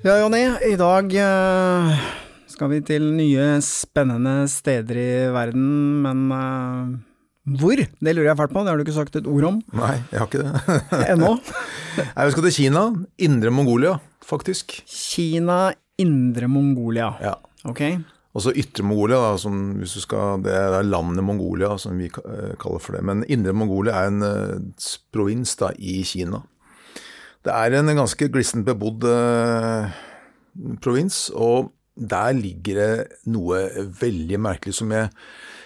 Ja, Jonny. I dag eh, skal vi til nye, spennende steder i verden, men uh, hvor? Det lurer jeg fælt på, det har du ikke sagt et ord om Nei, jeg har ikke det. ennå. Nei, Vi skal til Kina. Indre Mongolia, faktisk. Kina, Indre Mongolia. Ja. Ok. Og så Ytre Mongolia, da, som hvis du skal, det er landet Mongolia, som vi eh, kaller for det. Men Indre Mongolia er en uh, provins da, i Kina. Det er en ganske glissent bebodd eh, provins, og der ligger det noe veldig merkelig som jeg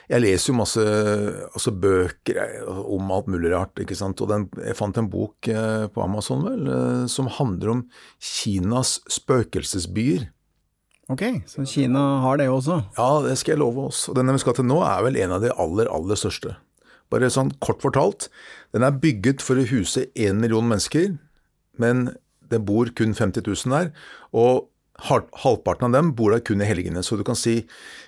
Jeg leser jo masse altså bøker eh, om alt mulig rart, ikke sant. Og den, jeg fant en bok eh, på Amazon vel, eh, som handler om Kinas spøkelsesbyer. Ok, så Kina har det også. Ja, det skal jeg love oss. Og denne vi skal til nå er vel en av de aller, aller største. Bare sånn kort fortalt, den er bygget for å huse én million mennesker, men det bor kun 50 000 der. Og halvparten av dem bor der kun i helgene. Så du kan si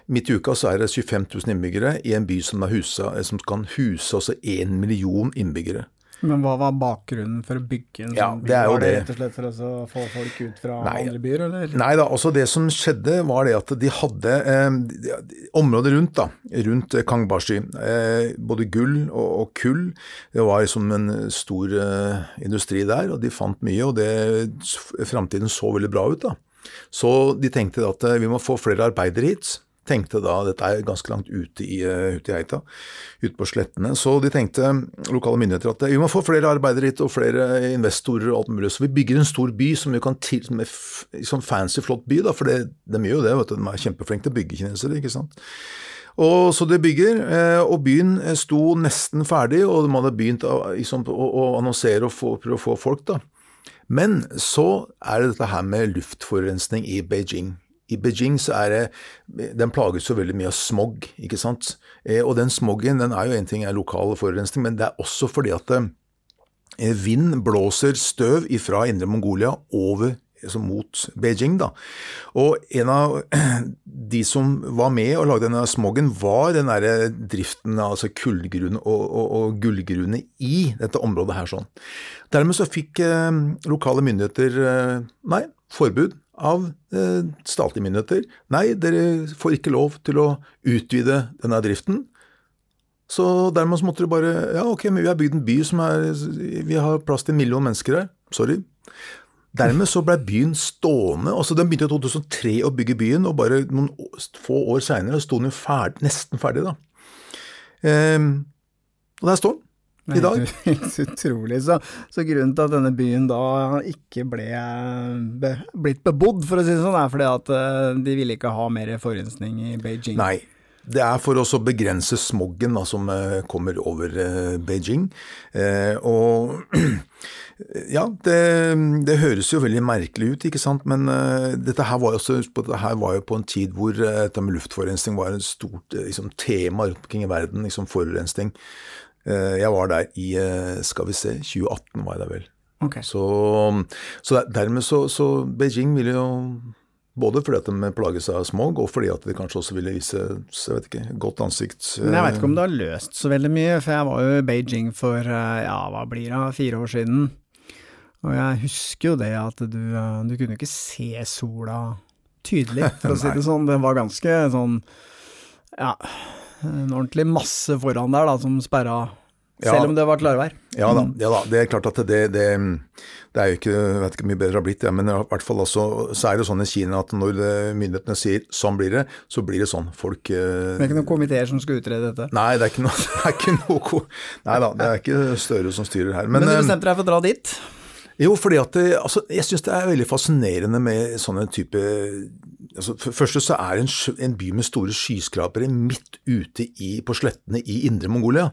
midt i uka så er det 25 000 innbyggere i en by som, husa, eh, som kan huse også én million innbyggere. Men hva var bakgrunnen for å bygge en Ja, sånn by? det var det det. rett og slett for å få folk ut fra Nei. andre byer, eller? Nei da, også det som skjedde var det at de hadde eh, de- de- området rundt da, rundt eh, Kangbashi, eh, både gull og, og kull, det var liksom en stor eh, industri der, og de fant mye, og det, fremtiden så veldig bra ut da. Så de tenkte at eh, vi må få flere arbeidere hit, tenkte da, dette er ganske langt ute i, eh, ute i Eita, ute på slettene, så de tenkte, lokale myndigheter, at eh, vi må få flere arbeidere hit og flere investorer og alt mulig, så vi bygger en stor by som vi kan til, med sånn fancy, flott by da, for det, de gjør jo det, vet du, de er kjempeflinke til å bygge kinesere, ikke sant? Og så det bygger, eh, og byen sto nesten ferdig, og de hadde begynt liksom, å, å annonsere og få, prøve å få folk da. Men så er det dette her med luftforurensning i Beijing. I Beijing så er det, den plages så veldig mye av smog, ikke sant. Eh, og den smogen, den er jo en ting er lokal forurensning, men det er også fordi at eh, vind blåser støv ifra Indre Mongolia over altså mot Beijing. Da. Og en av de som var med og lagde denne smogen, var den der driften av altså kullgrunn og, og, og gullgrunne i dette området her. sånn. Dermed så fikk eh, lokale myndigheter eh, nei, forbud av eh, statlige myndigheter. Nei, dere får ikke lov til å utvide denne driften. Så dermed måtte du bare Ja, ok, men vi har bygd en by som er Vi har plass til en million mennesker her. Sorry. Dermed så ble byen stående. altså Den begynte i 2003 å bygge byen, og bare noen få år seinere sto den jo ferdig, nesten ferdig. da. Eh, og der står den i dag. Helt utrolig. Så, så grunnen til at denne byen da ikke ble be, blitt bebodd, for å si det sånn, er fordi at eh, de ville ikke ha mer forurensning i Beijing. Nei. Det er for å begrense smoggen da, som eh, kommer over eh, Beijing. Eh, og ja, det, det høres jo veldig merkelig ut, ikke sant. Men uh, dette her også, dette her var jo på en tid hvor uh, dette med luftforurensning var et stort uh, liksom, tema rundt omkring i verden. liksom Forurensning. Eh, jeg var der i, eh, skal vi se, 2018 var jeg der vel. Ok. Så, så dermed så, så Beijing ville jo både fordi at de plages av smog, og fordi at de kanskje også ville vise jeg vet ikke, godt ansikt. Men jeg vet ikke om det har løst så veldig mye, for jeg var jo i Beijing for eh, ja, hva blir det, fire år siden. Og jeg husker jo det at du, eh, du kunne ikke se sola tydelig, for å si det sånn. Det var ganske sånn ja, en ordentlig masse foran der da, som sperra, Ja. selv om det var klarvær. Ja da, ja da, det er klart at det, det, det er jo ikke jeg vet ikke hvor mye bedre det har blitt, ja, men i hvert fall også, så er det sånn i Kina at når myndighetene sier sånn blir det, så blir det sånn. Folk eh, Det er ikke noen komiteer som skal utrede dette. Nei, det er ikke noe, det ikke noe Nei da, det er ikke Støre som styrer her. Men, Men du eh, bestemte deg for å dra dit? Jo, fordi at det, altså, jeg syns det er veldig fascinerende med sånne type altså, For det første så er det en, en by med store skyskrapere midt ute i, på slettene i indre Mongolia.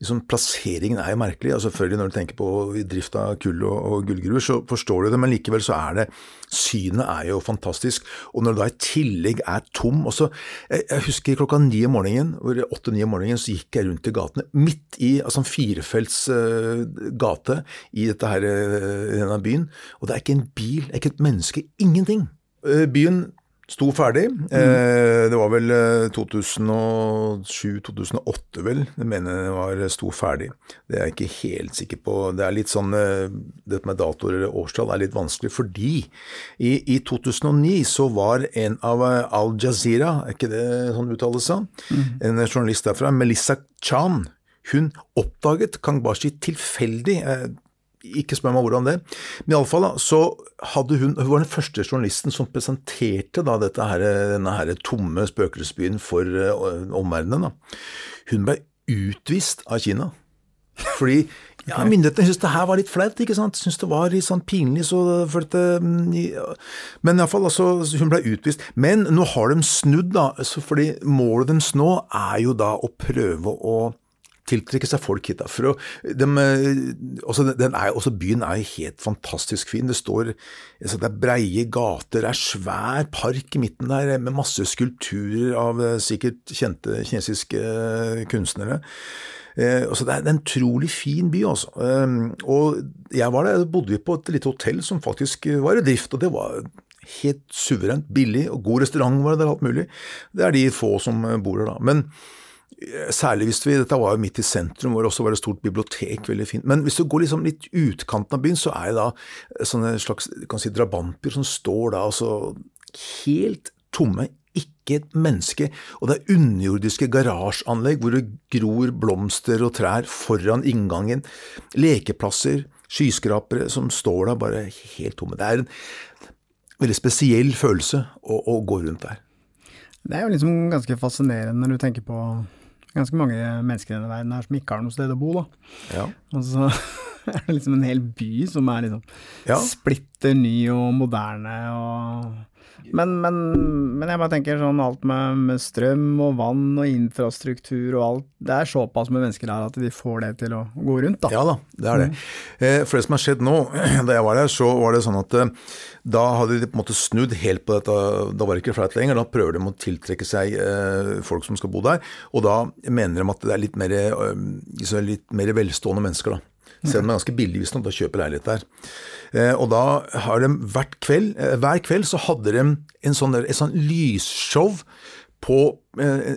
liksom, plasseringen er jo merkelig. Altså, selvfølgelig Når du tenker på drift av kull og, og gullgruver, så forstår du det, men likevel så er det Synet er jo fantastisk. Og når det da i tillegg er tom også, jeg, jeg husker klokka ni om morgenen, åtte-ni om morgenen, så gikk jeg rundt i gatene. Midt i altså en firefelts uh, gate i dette her, uh, denne byen. Og det er ikke en bil, det er ikke et menneske, ingenting. Uh, byen Sto ferdig. Mm. Eh, det var vel 2007-2008, eh, vel. Jeg mener det var eh, sto ferdig. Det er jeg ikke helt sikker på. Det er litt sånn Dette med datoer eller årstall er litt vanskelig, fordi i, i, 2009 så var en av Al Jazeera, er ikke det sånn uttalelse, mm. en journalist derfra, Melissa Chan, hun oppdaget Kangbashi tilfeldig ikke spør meg hvordan det. Men iallfall så hadde hun Hun var den første journalisten som presenterte da dette her, denne her tomme spøkelsesbyen for uh, omverdenen. Hun ble utvist av Kina. Fordi ja, myndighetene syntes det her var litt flaut, ikke sant. Syntes det var litt sånn pinlig, så følte mm, ja. Men iallfall, altså, hun ble utvist. Men nå har de snudd, da. fordi målet deres nå er jo da å prøve å tiltrekke seg folk hit. Da. De, også, er, også byen er helt fantastisk fin. Det står altså det er breie gater, det er svær park i midten der med masse skulpturer av eh, sikkert kjente kinesiske eh, kunstnere. Eh, altså det er en utrolig fin by, altså. Eh, og jeg var der, bodde vi på et lite hotell som faktisk var i drift, og det var helt suverent billig, og god restaurant var det der, alt mulig. Det er de få som bor der, da. Men Særlig hvis vi, Dette var jo midt i sentrum, hvor det også var et stort bibliotek. veldig fint. Men hvis du går liksom litt utkanten av byen, så er det da sånne slags kan si, drabanter som står da altså helt tomme. Ikke et menneske. Og det er underjordiske garasjeanlegg hvor det gror blomster og trær foran inngangen. Lekeplasser, skyskrapere som står der bare helt tomme. Det er en veldig spesiell følelse å, å gå rundt der. Det er jo liksom ganske fascinerende når du tenker på ganske mange mennesker i denne verden her som ikke har noe sted å bo, da. Ja. Og så er det liksom en hel by som er liksom ja. splitter ny og moderne og men, men, men, jeg bare tenker sånn alt med, med, strøm og vann og infrastruktur og alt, det er såpass med mennesker her at de får det til å gå rundt, da. Ja da, det er det. Mm. For det som har skjedd nå, da jeg var der, så var det sånn at eh, da hadde de på en måte snudd helt på dette, da var det ikke flaut lenger. Da prøver de å tiltrekke seg eh, folk som skal bo der, og da mener de at det er litt mer, litt mer velstående mennesker, da. Selv om det er ganske billig hvis man da kjøper leilighet der. Eh, og da har de hvert kveld, eh, hver kveld så hadde de en sånn, et sånn lysshow på eh,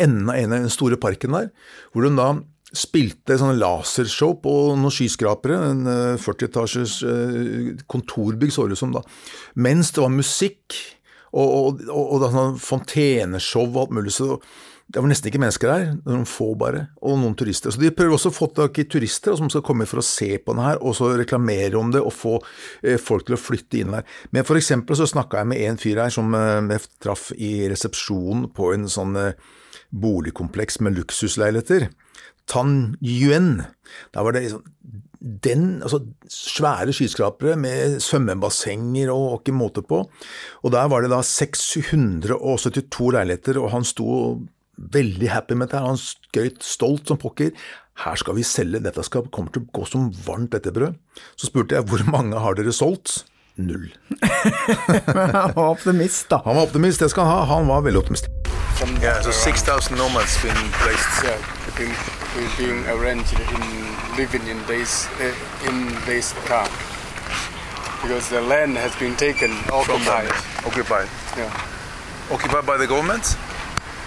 enden av en av den store parken der, hvor de da spilte sånn lasershow på noen skyskrapere, en 40-etasjes kontorbygg så det ut som da, mens det var musikk og, og, og, og sånn fonteneshow og alt mulig. så det var nesten ikke mennesker der, noen få bare, og noen turister. Så de prøver også å få tak i turister som skal komme for å se på den her, og så reklamere om det og få eh, folk til å flytte inn der. Men for eksempel så snakka jeg med en fyr her som eh, jeg traff i resepsjonen på en sånn eh, boligkompleks med luksusleiligheter. Tan Yuen. Der var det liksom den, altså svære skyskrapere med svømmebassenger og, og ikke måte på. Og der var det da 672 leiligheter, og han sto veldig happy med dette. Han skøyt stolt som pokker. Her skal vi selge, dette skal, kommer til å gå som varmt dette brød. Så spurte jeg hvor mange har dere solgt? Null. han var optimist, da. Han var optimist, det skal han ha. Han var veldig optimist. Yeah, so 6,000 nomads been placed. Yeah, been, being arranged in living in this uh, in this camp because the land has been taken occupied. Occupied. Yeah. Occupied by the government.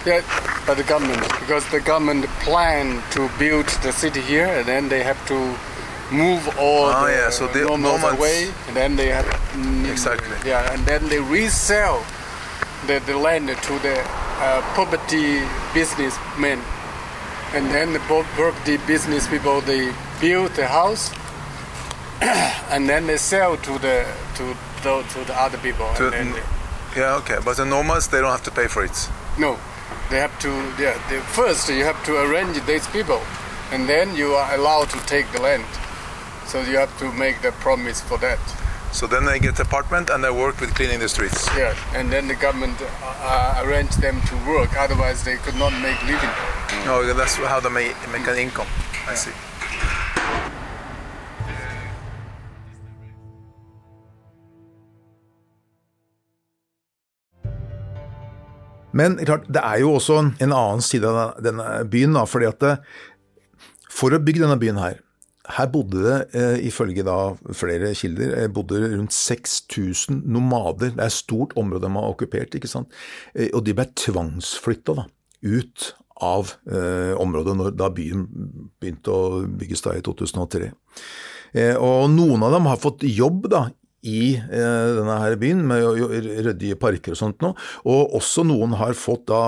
Yeah, by the government because the government planned to build the city here, and then they have to move all ah, the yeah, so the nomads away, and then they have mm, exactly yeah, and then they resell the, the land to the uh, property businessmen, and then the property business people they build the house, and then they sell to the to the, to the other people. To, they, yeah, okay, but the nomads they don't have to pay for it. No, they have to yeah they, first you have to arrange these people and then you are allowed to take the land. So you have to make the promise for that. So then they get apartment and they work with cleaning the streets. Yeah and then the government uh, arrange them to work otherwise they could not make living. No that's how they make, make an income I see. Men klart, det er jo også en annen side av denne byen. Da, fordi at det, For å bygge denne byen her, her bodde det, eh, ifølge flere kilder, eh, bodde rundt 6000 nomader. Det er et stort område de har okkupert. ikke sant? Eh, og de ble tvangsflytta ut av eh, området når, da byen begynte å bygges da i 2003. Eh, og noen av dem har fått jobb da i eh, denne her byen med å rydde parker og sånt noe. Og også noen har fått da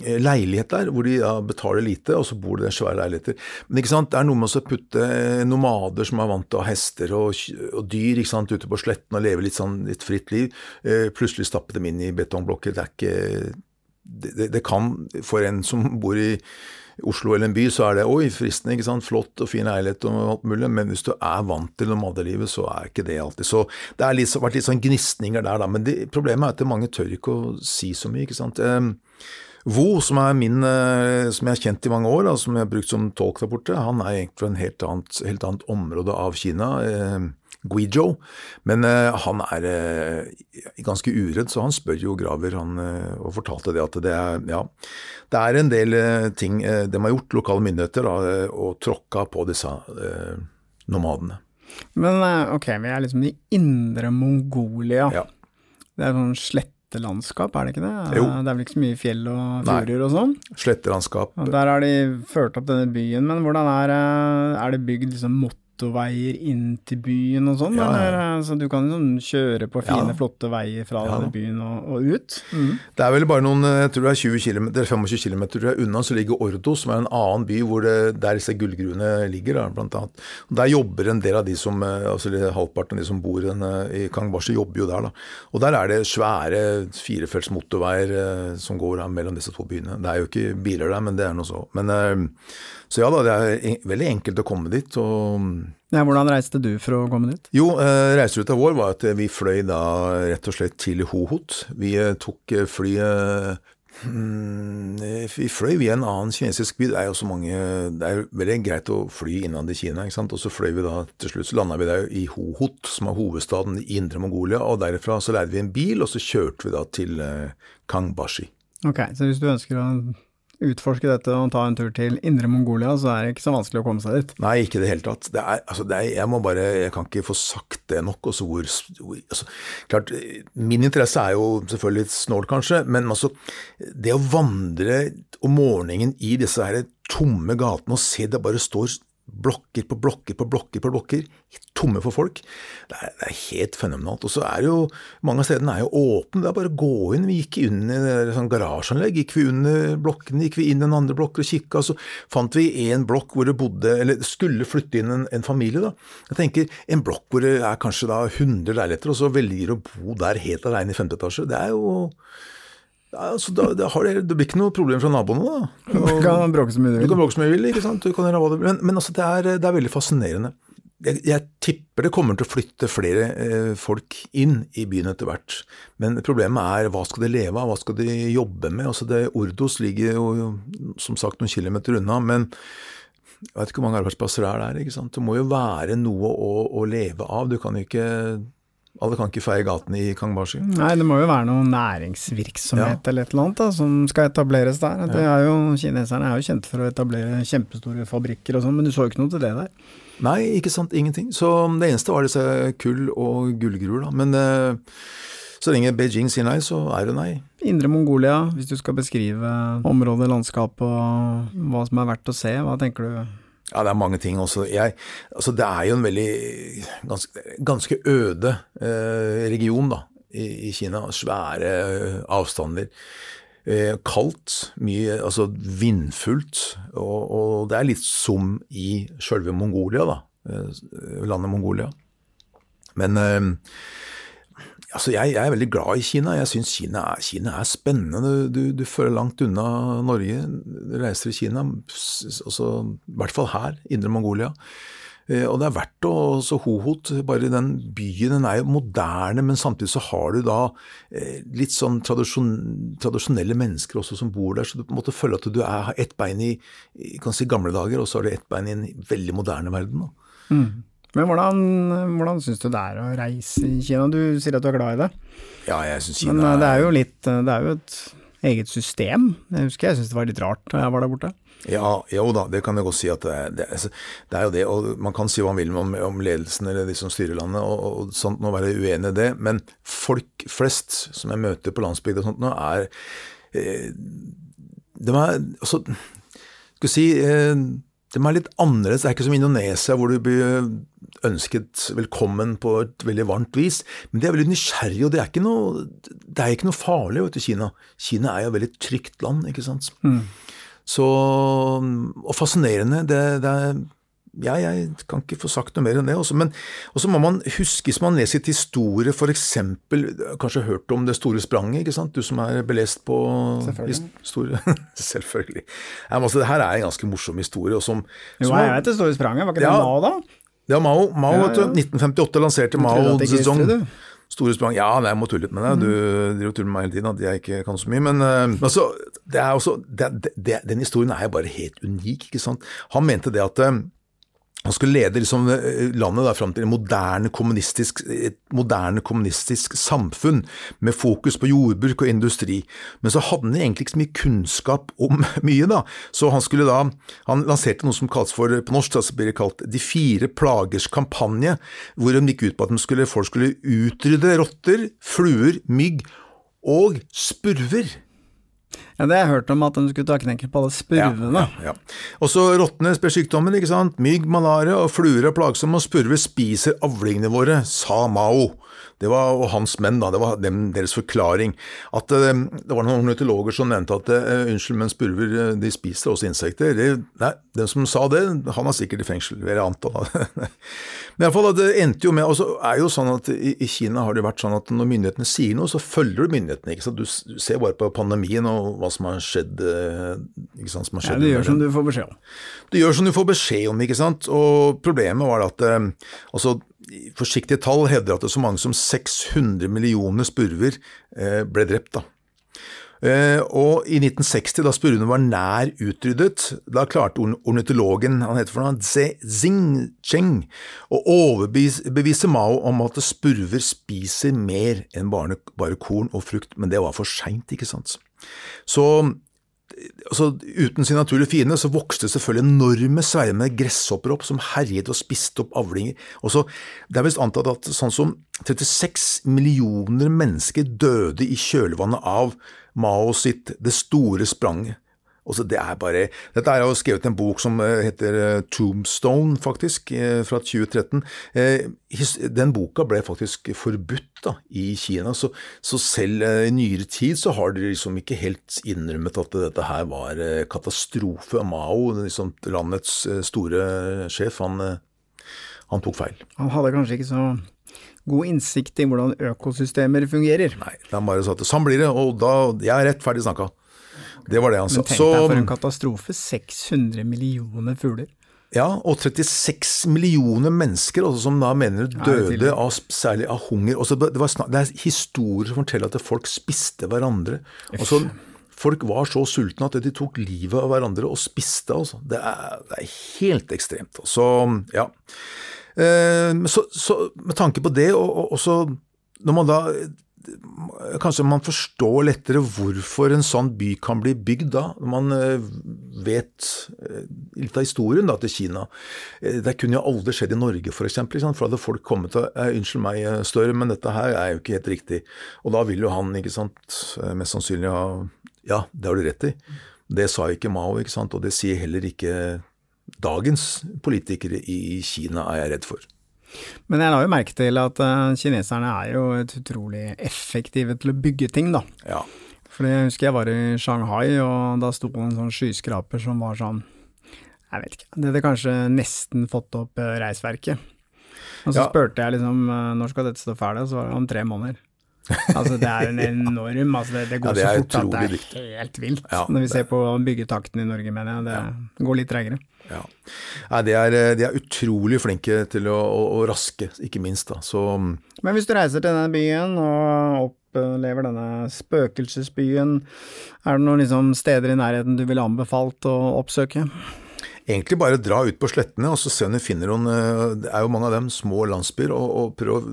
eh, leilighet der, hvor de da betaler lite, og så bor de i svære leiligheter. Men ikke sant, det er noe med å putte nomader som er vant til å ha hester og, og, dyr ikke sant, ute på sletten og leve litt sånn litt fritt liv, eh, plutselig stappe dem inn i betongblokker. Det er ikke det, det, kan, for en som bor i Oslo eller en by, så er det oi, fristende, ikke sant, flott og fin leilighet og alt mulig, men hvis du er vant til nomadelivet, så er ikke det alltid. Så det har vært litt sånn gnisninger der, da. Men det, problemet er at mange tør ikke å si så mye, ikke sant. Eh, Vo, som er min, eh, som jeg har kjent i mange år, og som jeg har brukt som tolk der borte, han er egentlig fra en helt helt annet område av Kina. Eh, Guizhou. Men uh, han er uh, ganske uredd, så han spør jo Graver han, uh, og fortalte det at det er, ja, det er en del ting de har gjort, lokale myndigheter, da, og tråkka på disse nomadene. Men ok, vi er liksom i indre Mongolia. Ja. Det er sånn slettelandskap, er det ikke det? Jo. Det er vel ikke så mye fjell og fjorder og sånn? Slettelandskap. Og der har de ført opp denne byen, men hvordan er, er det bygd liksom mot motorveier inn til byen og sånn? Ja, ja. Så du kan liksom kjøre på fine, ja. flotte veier fra byen og, og ut? Mm. Det er vel bare noen, jeg tror det er 20 km, 25 km unna, så ligger Ordo, som er en annen by hvor det, der disse gullgruene ligger, da, blant annet. Der jobber en del av de som, eh, altså halvparten av de som bor i Kangbashi, jobber jo der. da. Og der er det svære firefelts motorveier eh, som går mellom disse to byene. Det er jo ikke biler der, men det er noe så. Men eh, så ja da, det er veldig enkelt å komme dit. Og ja, hvordan reiste du for å komme dit? Jo, eh, reiseruta vår var at vi fløy da rett og slett til Hohot. Vi eh, tok eh, flyet hmm, vi fløy via en annen kinesisk by. Det er jo så mange Det er veldig greit å fly innad i Kina, ikke sant. Og så fløy vi da til slutt, så landa vi der i Hohot, som er hovedstaden i Indre Mongolia. Og derfra så leide vi en bil, og så kjørte vi da til Kangbashi. Ok, så hvis du ønsker å utforske dette og ta en tur til Indre Mongolia, så er det ikke så vanskelig å komme seg dit. Nei, ikke i det hele tatt. Det er, altså, det er, jeg må bare, jeg kan ikke få sagt det nok. Også hvor, altså, klart, Min interesse er jo selvfølgelig litt snål, kanskje, men altså, det å vandre om morgenen i disse her tomme gatene og se det bare står blokker på blokker på blokker på blokker, tomme for folk. Det er, det er helt fenomenalt. Og så er det jo Mange av stedene er jo åpne, det er bare å gå inn. Vi gikk inn i sånn garasjeanlegg, gikk vi under blokkene, gikk vi inn i en andre blokken og kikka, så fant vi en blokk hvor det bodde, eller skulle flytte inn en, en, familie. da. Jeg tenker En blokk hvor det er kanskje da 100 leiligheter, og så velger å bo der helt alene i femte etasje. Det er jo altså, da, da det, det, blir ikke noe problem fra naboene, da. Og, du kan bråke så mye du vil. Du kan bråke så mye du vil, ikke sant. men, men altså, det er, det er, veldig fascinerende. Jeg, jeg, tipper det kommer til å flytte flere eh, folk inn i byen etter hvert. Men problemet er hva skal de leve av, hva skal de jobbe med? Altså, det, Ordos ligger jo som sagt noen kilometer unna. men jeg vet ikke hvor mange arbeidsplasser det er der. ikke sant? Det må jo være noe å, å leve av. Du kan jo ikke alle kan ikke feie gatene i Kangbashi. Nei, det må jo være noe næringsvirksomhet ja. eller et eller annet da, som skal etableres der. Det Er jo, kineserne er jo kjente for å etablere kjempestore fabrikker og sånn, men du så jo ikke noe til det der. Nei, ikke sant, ingenting. Så det eneste var disse kull- og gullgruer, da. Men eh, så lenge Beijing sier nei, så er det nei. Indre Mongolia, hvis du skal beskrive området, landskapet og hva som er verdt å se, hva tenker du? Ja, det er mange ting også. Jeg, altså det er jo en veldig ganske, ganske øde eh, region da, i, i, Kina. Svære eh, avstander. Eh, kaldt, mye altså vindfullt. Og, og, det er litt som i sjølve Mongolia, da. Landet Mongolia. Men Altså, jeg, jeg, er veldig glad i Kina. Jeg syns Kina, Kina, er spennende. Du, du, føler langt unna Norge. Du reiser i Kina, også, i hvert fall her, Indre Mongolia. Eh, og det er verdt å så Hohot, bare den byen, den er jo moderne, men samtidig så har du da eh, litt sånn tradisjon, tradisjonelle mennesker også som bor der, så du på en måte føler at du er, har ett bein i, i si, gamle dager, og så har du ett bein i en veldig moderne verden. Da. Mm. Men hvordan, hvordan syns du det er å reise i Kina? Du sier at du er glad i det. Ja, jeg synes Kina Men det er jo litt Det er jo et eget system. Jeg husker jeg syntes det var litt rart da jeg var der borte. Ja, jo da, det kan jeg godt si at det er, det, altså, det er jo det. Og man kan si hva man vil om, om ledelsen eller de som styrer landet, og, og sånt, nå være uenig i det. Men folk flest som jeg møter på landsbygda og sånt nå, er eh, De er altså Skal vi si eh, de er litt annerledes. Det er ikke som Indonesia, hvor du blir ønsket velkommen på et veldig varmt vis. Men de er veldig nysgjerrige, og det er ikke noe, det er ikke noe farlig vet du, Kina. Kina er jo et veldig trygt land, ikke sant. Mm. Så, og fascinerende. Det, det er ja, jeg kan ikke få sagt noe mer enn det. Også. Men så må man huske, hvis man leser et historie, f.eks. kanskje hørt om Det store spranget, ikke sant? du som er belest på. Historie. Selvfølgelig. Ja, altså, det her er en ganske morsom historie. Og Som, jo, jeg vet Det store spranget, var ikke det ja, Mao da? Ja, Mao. Mao ja, ja. 1958 lanserte Mao Zedong. Store sprang Ja, nei, jeg må tulle litt med deg. Du driver og tuller med meg hele tiden at jeg ikke kan så mye. Men uh, altså, det er også, det, det, den historien er jo bare helt unik. ikke sant? Han mente det at uh, han skulle lede liksom eh, landet da, fram til et moderne kommunistisk, et moderne kommunistisk samfunn med fokus på jordbruk og industri. Men så hadde han egentlig ikke så mye kunnskap om mye, da. Så han skulle da Han lanserte noe som kalles for på norsk så blir det kalt De fire plagers kampanje, hvor de gikk ut på at skulle, folk skulle utrydde rotter, fluer, mygg og spurver. Ja, Det har jeg hørt om, at de skulle ta knekken på alle spurvene. Ja, ja, ja. Og så rottene sykdommen, ikke sant. Mygg, malaria og fluer er plagsomme, og spurver spiser avlingene våre, sa Mao. Det var hans menn, da. Det var dem, deres forklaring. At uh, det var noen ornitologer som nevnte at uh, unnskyld, men spurver uh, de spiser også insekter. Det, nei, den som sa det, han er sikkert i fengsel, vil jeg anta. men i alle fall, det endte jo med Og så er jo sånn at i, i, Kina har det vært sånn at når myndighetene sier noe, så følger du myndighetene. ikke sant? Du ser bare på pandemien og hva som har skjedd. ikke sant, som har skjedd. Ja, du gjør som du får beskjed om. Du gjør som du får beskjed om, ikke sant. Og problemet var at altså Forsiktige tall hevder at det er så mange som 600 millioner spurver eh, ble drept. da. Eh, og i 1960, da spurvene var nær utryddet, da klarte ornitologen han heter for noe, Xing å overbevise Mao om at spurver spiser mer enn bare korn og frukt, men det var for seint, ikke sant. Så altså, Uten sin naturlige fiende så vokste selvfølgelig enorme svermer gresshopper opp som herjet og spiste opp avlinger. Også, det er visst antatt at sånn som 36 millioner mennesker døde i kjølvannet av Mao sitt Det store spranget. Også det er bare, dette er jo skrevet en bok som eh, heter eh, Tombstone, faktisk, eh, fra 2013. Den boka ble faktisk forbudt da, i Kina, så, så, selv i nyere tid så har de liksom ikke helt innrømmet at dette her var katastrofe. Mao, liksom landets store sjef, han, han tok feil. Han hadde kanskje ikke så god innsikt i hvordan økosystemer fungerer. Nei, han bare sa at sånn blir det, og da Jeg er rett ferdig snakka. Det var det han sa. Men tenk deg for en katastrofe. 600 millioner fugler. Ja, og 36 millioner mennesker også, som da mener døde av, særlig av hunger. Også, det, var, det, er historier som forteller at folk spiste hverandre. Også, folk var så sultne at de tok livet av hverandre og spiste. Altså. Det, er, det er helt ekstremt. Så, ja. Eh, så, så, med tanke på det, og, og også når man da Kanskje man forstår lettere hvorfor en sånn by kan bli bygd da, når man eh, vet eh, litt av historien da, til Kina. Eh, det kunne jo aldri skjedd i Norge, f.eks., for, for da hadde folk kommet og 'Unnskyld meg, større, men dette her er jo ikke helt riktig'. Og da vil jo han ikke sant, mest sannsynlig ha Ja, det har du rett i. Det sa ikke Mao, ikke sant, og det sier heller ikke dagens politikere i Kina, er jeg redd for. Men jeg la jo merke til at uh, kineserne er jo et utrolig effektive til å bygge ting, da. Ja. Fordi jeg husker jeg var i Shanghai, og da sto en sånn skyskraper som var sånn Jeg vet ikke, det hadde kanskje nesten fått opp uh, reisverket. Og så ja. spurte jeg liksom uh, når skal dette stå ferdig, og så var det om tre måneder. Altså, det er en enorm altså, det, det går Ja, det så fort at det er helt vilt. Ja, Når vi det- ser på byggetakten i Norge, mener jeg. Det går litt treigere. Ja. Nei, de, er, de er utrolig flinke til å, å, å raske, ikke minst. da. Så Men hvis du reiser til denne byen og opplever denne spøkelsesbyen, er det noen liksom, steder i nærheten du ville anbefalt å oppsøke? egentlig bare dra ut på slettene og så se om du finner noen eh, Det er jo mange av dem små landsbyer, og, og prøv,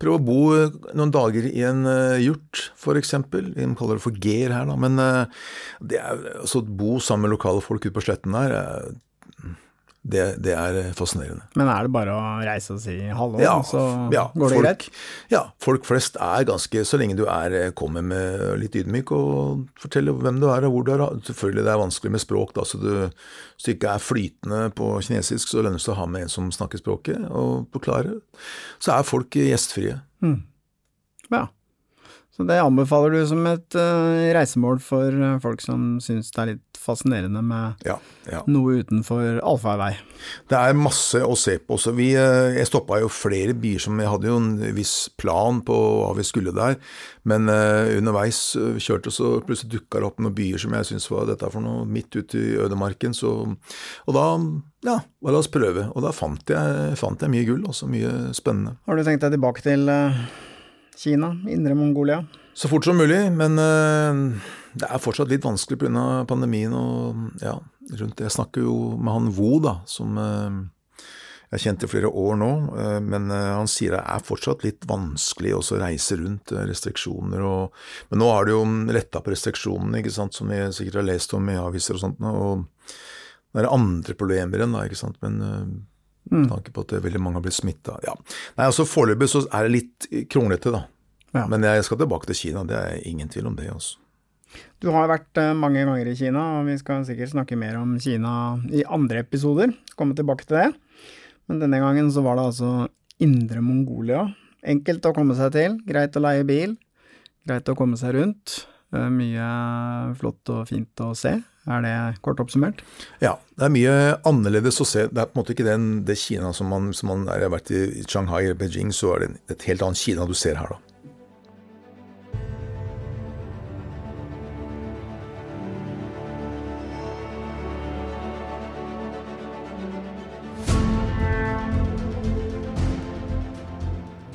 prøv å bo eh, noen dager i en uh, hjort, f.eks. De kaller det for ger her, da. Men eh, det er, altså, bo sammen med lokale folk ute på sletten eh, det, det er fascinerende. Men er det bare å reise og si hallo, Ja, så ja, går det folk, greit? Ja, folk flest er ganske Så lenge du er, kommer med litt ydmyk og forteller hvem du er og hvor du er. Selvfølgelig det er vanskelig med språk, da, så du, hvis du ikke er flytende på kinesisk, så lønner det seg å ha med en som snakker språket, og forklare. Så er folk gjestfrie. Ja. Så det anbefaler du som et uh, reisemål for eh, folk som syns det er litt fascinerende med Ja, ja. noe utenfor allfarvei. Det er masse å se på Så Vi, eh, jeg stoppa jo flere byer som Jeg hadde jo en viss plan på hva vi skulle der, men underveis kjørte så plutselig dukka det opp noen byer som jeg syntes var dette for noe midt ute i ødemarken. Så, og da ja, la oss prøve. Og da fant jeg, fant jeg mye gull, også mye spennende. Har du tenkt deg tilbake til Kina, Indre Mongolia? Så fort som mulig, men eh, det er fortsatt litt vanskelig pga. pandemien og ja, rundt det. Jeg snakker jo med han Vo, da, som eh, jeg har kjent i flere år nå, eh, men han sier det er fortsatt litt vanskelig å reise rundt restriksjoner og Men nå har de jo letta på restriksjonene, ikke sant, som vi sikkert har lest om i aviser og sånt, og det er andre problemer enn da, ikke sant, men eh, med tanke på at veldig mange har blitt smitta. Ja. Nei, altså Foreløpig så er det litt kronglete, da. Ja. Men jeg skal tilbake til Kina, det er ingen tvil om det. altså. Du har vært eh, mange ganger i Kina, og vi skal sikkert snakke mer om Kina i andre episoder. Komme tilbake til det. Men denne gangen så var det altså Indre Mongolia. Enkelt å komme seg til, greit å leie bil, greit å komme seg rundt. Eh, Mye flott og fint å se. Er det kort oppsummert? Ja, det er mye annerledes å se. Det er på en måte ikke den, det Kina som man, som man er, har vært i Shanghai eller Beijing, så er det et helt annet Kina du ser her, da.